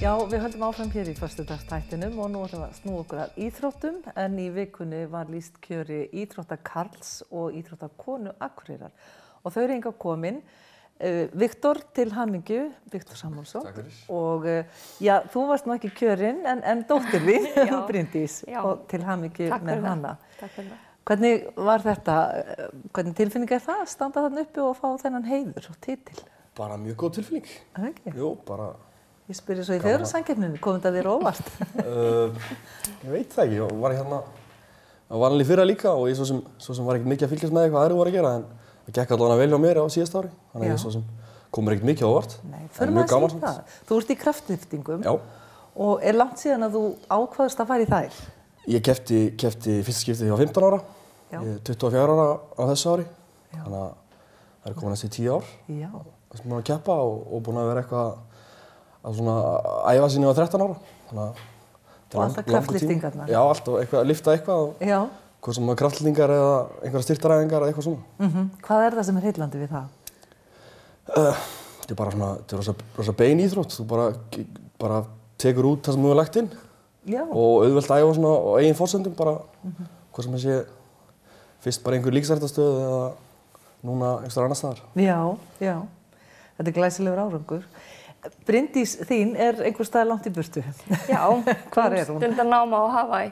Já, við höldum áfram hér í förstudagstættinum og nú ætlum við að snú okkur að íþróttum en í vikunni var líst kjöri íþróttakarls og íþróttakonu Akureyrar og þau eru enga komin. Uh, Viktor til hamingju, Viktor fyrir. og uh, já, þú varst nú ekki kjörinn en, en dóttir Já. Bryndís og til hamingju Takk með hana. Takk fyrir það. Hvernig var þetta, uh, hvernig tilfinning er það að standa þarna uppi og fá þennan heiður og titil? Bara mjög góð tilfinning. Er það ekki? Jú, bara, Ég spyrir svo í fegurðarsamkeppninu, kom þetta þér á óvart? uh, ég veit það ekki, ég var hérna, það var alveg fyrra líka og ég svo sem, svo sem var ekkert mikið að fylgjast með hvað aðri voru að gera en það gekk allavega vel hjá mér á síðast ári, þannig að Já. ég svo sem komur ekkert mikið á óvart. Nei, förum mjög að segja það. Þú ert í kraftliftingum Já, og er langt síðan að þú ákvaðist að fara í þær? ég kefti, kefti fyrst skiptið ég var 15 ára, Já. ég er 24 ára á þessu ári, þannig að það er komin næstu 10 ár Já. Að svona æfa sinni á 13 ára, þannig er Og alltaf kraftliftingarnar. Já, alltaf eitthvað, að lifta eitthvað og Já. hvað sem að kraftlendingar eða einhverja styrtaræðingar eða eitthvað svona. Mm Hvað er það sem er heillandi við það? Uh, þetta er bara svona, þetta er rosa, rosa bein íþrótt, þú bara, bara tekur út það sem þú hefur lagt inn Já. og auðvelt æfa svona á eigin fórsöndum bara, hvað sem sé fyrst bara einhver líksærtastöð eða núna einhverjar annar staðar. Já, já. Þetta er glæsilegur árangur. Bryndís þín er einhver stað langt í burtu. Já, Hvar er hún? Stundar náma á Hawaii,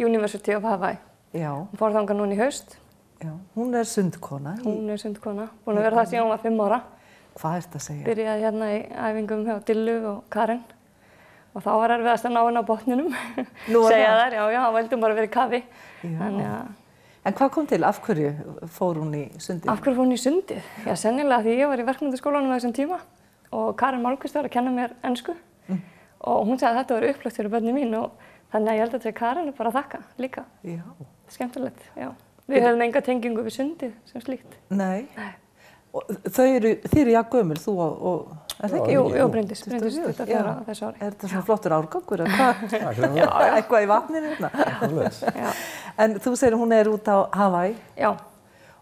University of Hawaii. Já, Hún fór þangað núna í haust. já. Hún er sundkona. Hún er sundkona, búin að vera það síðan hún var fimm ára. Hvað er þetta að segja? Byrjaði hérna í æfingum hjá Dillu og Karen. Og þá var erfiðast að ná henni á botninum. Nú Segja það? þær, já, já, hann vildum bara vera í kafi. Já. Að, En hvað kom til? Af hverju fór hún í sundið? af hverju fór hún í sundið? Já, sennilega því ég var í verkmyndaskólanum á þessum tíma og Karen Málkvist var að kenna mér ennsku. Mm. Og hún sagði að þetta var upplökt fyrir bönni mín og þannig að ég held að þetta er Karen bara að þakka líka. Já. Skemmtilegt, já. Við höfum enga tengingu við sundið sem slíkt. Nei. Nei. Og þau eru, þið eru gömul, þú og, og er það ekki? Jú, jú, Bryndis, Bryndis 24, 24 já. á þessu ári. Er þetta svona flottur árgangur? eða Hvað? Eitthvað í vatninu hérna? En þú segir að hún er út á Hawaii já,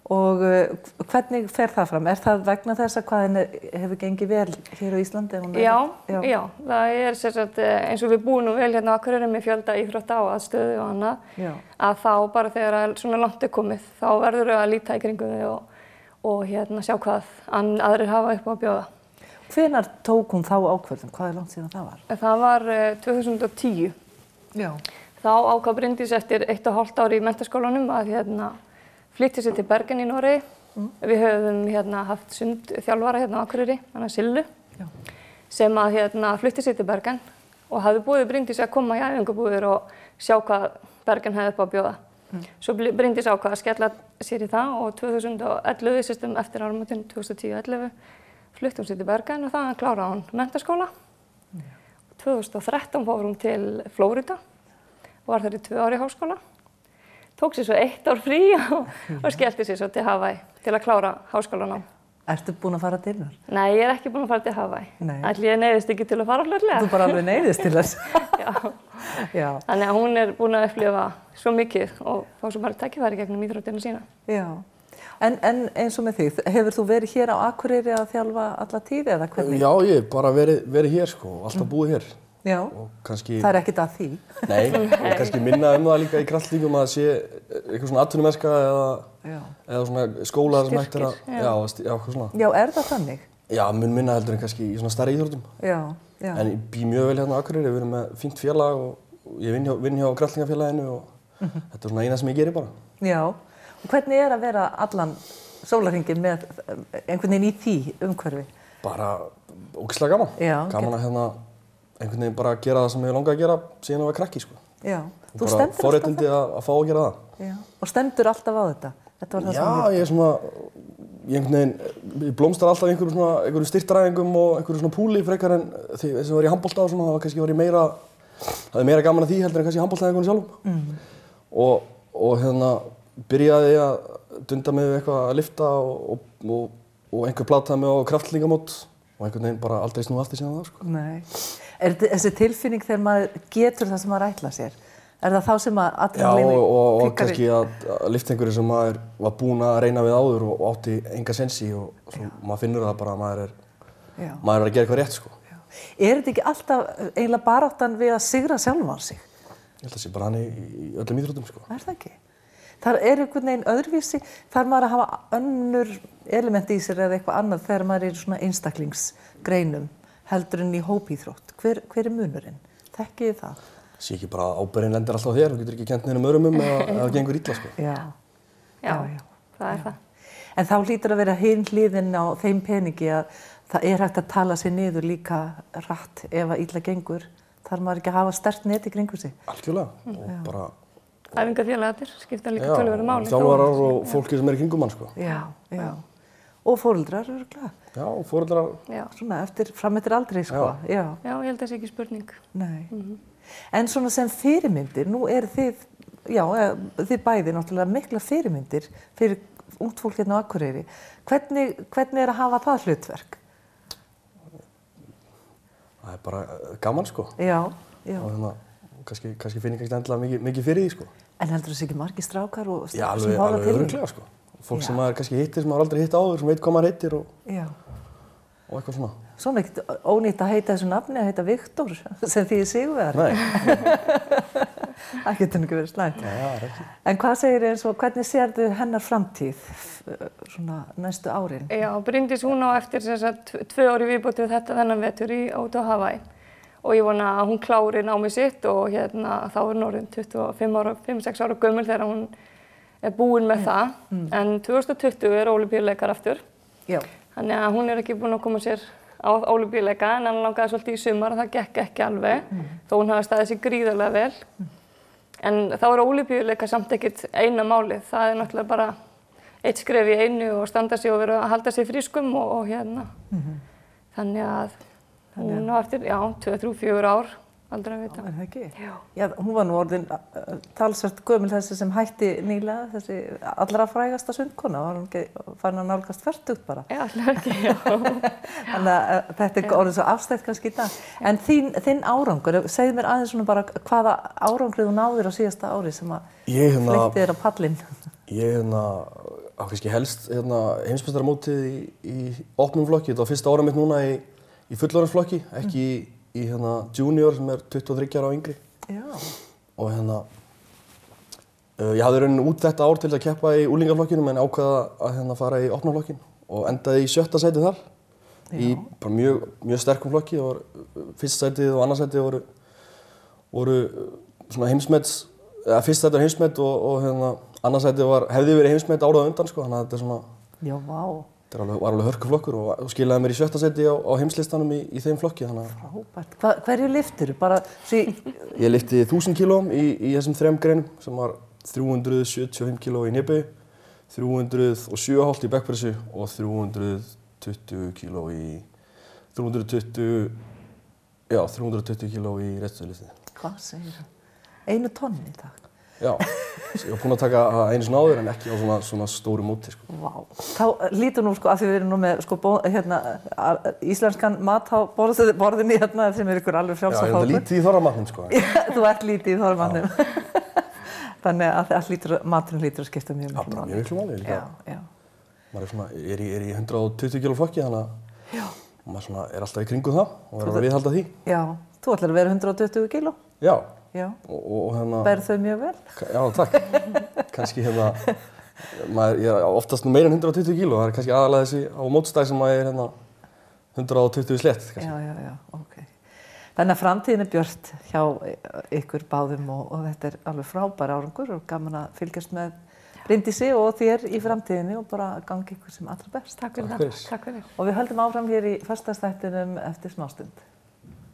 og uh, hvernig fer það fram? Er það vegna þess að hvað henni hefur gengið vel hér á Íslandi? Er- já, já, það er sérsagt eins og við búum nú vel hérna á Akureyri með fjölda íþrótta og aðstöðu og annað, Já. að þá bara þegar að svona langt er komið, þá verður við að líta í kringum þau og, og hérna sjá hvað aðrir hafa upp á að bjóða. Hvenar tók hún þá ákvörðum? Hvað er langt síðan það var? Það var eh, 2010. Já. Þá ákvað Bryndís eftir eitt og hálft ári í mentaskólanum að hérna, flytti sér til Bergen í Noregi. Við höfum hérna, haft sundþjálfara hérna á Akureyri, hann að Sillu, Já. sem að hérna, flytti sér til Bergen og hafði búið Bryndís að koma í æfingabúðir og sjá hvað Bergen hefði upp á bjóða. Svo bli- Bryndís ákvað að skella sér í það og 2011, system eftir áramötun 2010-11, flytti hún sér til Bergen og þannig kláraði hún mentaskóla. 2013 fór hún til Flórida og var þar í tvö ári í háskóla. Tók sér svo eitt ár frí og, og skellti sér svo til Hawaii til að klára háskólanám. Ertu búin að fara til hennar? Nei, ég er ekki búin að fara til Hawaii. Nei. Ætli ég neyðist ekki til að fara hlutlega. Þú bara alveg neyðist til þess. Já. Já. Þannig að hún er búin að upplifa svo mikið og fá svo bara tækifæri gegnum íþróttina sína. Já. En, en eins og með þig, hefur þú verið hér á Akureyri að þjálfa alla tíð eða hvernig? Já, ég hef bara verið, verið hér sko, alltaf búið hér Já. kannski, Það er ekkert að því. nei, og kannski minna um það líka í kraftlíkum að sé eitthvað svona atvinnumennska eða, eða svona skólar sem hægt er að, Styrkir, já. já, já, eitthvað svona. Já, er það þannig? Já, mun minna heldur en kannski í svona stærri íþróttum. Já. Já. En ég bý mjög vel hérna á Akureyri, við erum með fínt félag og ég vinn hjá, vinn hjá kraftlingafélaginu og Mhm. þetta er svona eina sem ég gerir bara. Já. Og hvernig er að vera allan sólarhingin með eh, einhvern veginn í því umhverfi? Bara ógislega gaman. Já, Gaman hérna einhvern veginn bara gera það sem ég langaði að gera síðan ég var krakki sko. Já. Og Þú bara stendur alltaf forréttindi að, að fá að gera það. Já. Og stendur alltaf á þetta? Þetta var það sem Já, ég er svona, ég einhvern veginn, ég blómstar alltaf einhverju svona, einhverju styrtaræðingum og einhverju svona púli frekar en því þess að ég var í handbólta og svona, það var kannski var ég meira, það er meira gaman að því heldur en kannski handbóltaæðingunni sjálfum. Mm. Og, og hérna, byrjaði ég að dunda við eitthvað að lifta og, og, og, og einhver plataði mig á kraftlingamót og einhvern veginn bara aldrei snúið aftur síðan það, sko. Nei. Er þessi tilfinning þegar maður getur það sem maður ætla sér? Er það þá sem að Já, adrenalínu og, og, og kickar inn? kannski að, einhverju sem maður var búinn að reyna við áður og, og átti enga sensi og svo, maður finnur það bara að maður er, Já. maður er að gera eitthvað rétt, sko. Er þetta ekki alltaf eiginlega baráttan við að sigra sjálfan sig? Ég held að það sé bara hann í, í öllum íþróttum sko. Er það ekki? Það er einhvern veginn öðruvísi, þarf maður að hafa önnur element í sér eða eitthvað annað þegar maður er í svona einstaklingsgreinum heldur en í hópíþrótt. Hver, hver er munurinn? Þekkið þið það? Sé ekki bara að ábyrginn lendir alltaf þér, þú getur ekki kent neinum örum um eða eða það gengur illa sko. Já. Já, Já, já. það er það. En þá hlýtur að vera hinn hliðin á þeim peningi að það er hægt að tala sér niður líka rætt ef að illa gengur. Þarf maður ekki að hafa stert net í kringu sig? Algjörlega. Og bara, Æfingafélagarnir skipta líka já, tölverðu máli. þjálfarar og fólki sem er í kringum hann sko. Já, já. Og fóruldrar eru glæð. Já, Já. Svona eftir, fram eftir aldrei, sko. Já. já, ég held að það sé ekki spurning. Nei. En svona sem fyrirmyndir, nú er þið, já, eh, þið bæði náttúrulega mikla fyrirmyndir fyrir ungt fólk hérna á Akureyri. Hvernig, hvernig er að hafa það hlutverk? það er bara gaman sko. Já, já. Og hérna, kannski, kannski finn ég kannski endilega mikið, mikið fyrir því sko. En heldur þessi ekki margi strákar og Já, strákar sem alveg, horfa alveg til þín? öruglega sko. Fólk Já. sem maður kannski hittir, sem maður aldrei hitt áður, sem veit hvað maður hittir og, og eitthvað svona. Svona ekkert ónýtt að heita þessu nafni að heita Viktor sem því sigurvegari. Nei, Það getur ekki verið slæmt. já, það er ekki. En hvað segir eins og hvernig sérðu hennar framtíð f- svona næstu árin? Já, Bryndís hún á eftir sem sagt tvö ári viðbútið við þetta þennan vetur í á Hawaii og ég vona að hún klári námið sitt og hérna þá er hún orðin 25 ára, 5-6 ára gömul þegar hún er búin með það. En 2020 er ólimpíuleikar aftur. Já. þannig að hún er ekki búin að koma sér á ólimpíuleika en hann langaði svolítið í sumar og það gekk ekki alveg þó hún hafi staðið sér gríðarlega vel. En þá er ólimpíuleika samt ekkert eina málið, það er náttúrulega bara eitt skref í einu og standa sig og vera að halda sig frískum og, og hérna. Þannig að hún á eftir, já, 2, 3, 4 ár, aldrei að vita. Er það ekki? Já. Já, hún var nú orðin uh, talsvert gömul þessi sem hætti nýlega, þessi allra frægasta sundkona, var hún ekki fann að nálgast færtugt bara. Já, alltaf ekki, já. Þannig að uh, þetta er orðið svo afstætt kannski í dag. En þín, þinn árangur, segð mér aðeins svona bara hvaða árangrið þú náðir á síðasta ári sem að Ég hérna, fleitti þér á pallinn. ég hérna, á kannski helst hérna, heimsmyndaramótið í, í opnum flokki, þetta var fyrsta ára mitt núna í, í fullorðansflokki, ekki í, í hérna, junior sem er 23 ára og yngri. Já. Og hérna, uh, ég hafði raunin út þetta ár til að keppa í úlingaflokkinum en ákvaða að hérna, fara í opnaflokkin og endaði í sjötta sæti þar. Í bara mjög, mjög sterkum flokki, það var uh, fyrst sætið og annars sætið voru, voru uh, svona heimsmets, eða fyrst sætið var heimsmet og, og hérna, annars sætið var, hefði verið heimsmet árað á undan sko, þannig að þetta er svona, Já, vá. Alveg, var alveg hörkuflokkur og, skilaði mér í sjötta sæti á, á heimslistanum í, í þeim flokki, Frábært. Hva, hverju liftir Bara því, Ég lyfti 1000 kílóm í, í þessum þrem greinum sem var 375 kíló í nýbu, 307,5 í backpressu og 320 kíló í 320 já, 320 kíló í reststöðlistið. hvað segir það? Einu tonni í dag. Já, ég var búinn að taka það einu sinni áður en ekki á svona, svona stóru móti sko. Vá. Þá lítur nú sko, að því við erum nú með sko, bó, hérna, íslenskan mat á borðinni hérna sem er ykkur alveg Já, frjálsa ég er lítið í þorramatnum sko. Þú ert lítið í þormannum. Þannig að allt lítur, maturinn lítur að skipta mjög Já, miklu bara máli. mjög miklu máli líka. Já, já. Maður er svona, er í, er í 120 kíló flokki þannig að Já. maður svona er alltaf í kringum það og verður að viðhalda því. Já, þú ætlar að vera 120 kíló. Já, Já. og, og, og hérna... Berð þau mjög vel. Já, takk. kannski hérna, maður, ég er oftast nú meira en 120 kíló, það er kannski aðalega þessi á mótstæð sem maður er hérna 120 slett. Já, já, já, ok. Þannig að framtíðin er björt hjá ykkur báðum og, og þetta er alveg frábær árangur og gaman að fylgjast með Bryndísi og þér í framtíðinni og bara gangi ykkur sem allra best. Takk fyrir það. Takk fyrir. Og við höldum áfram hér í fastastættinum eftir smástund.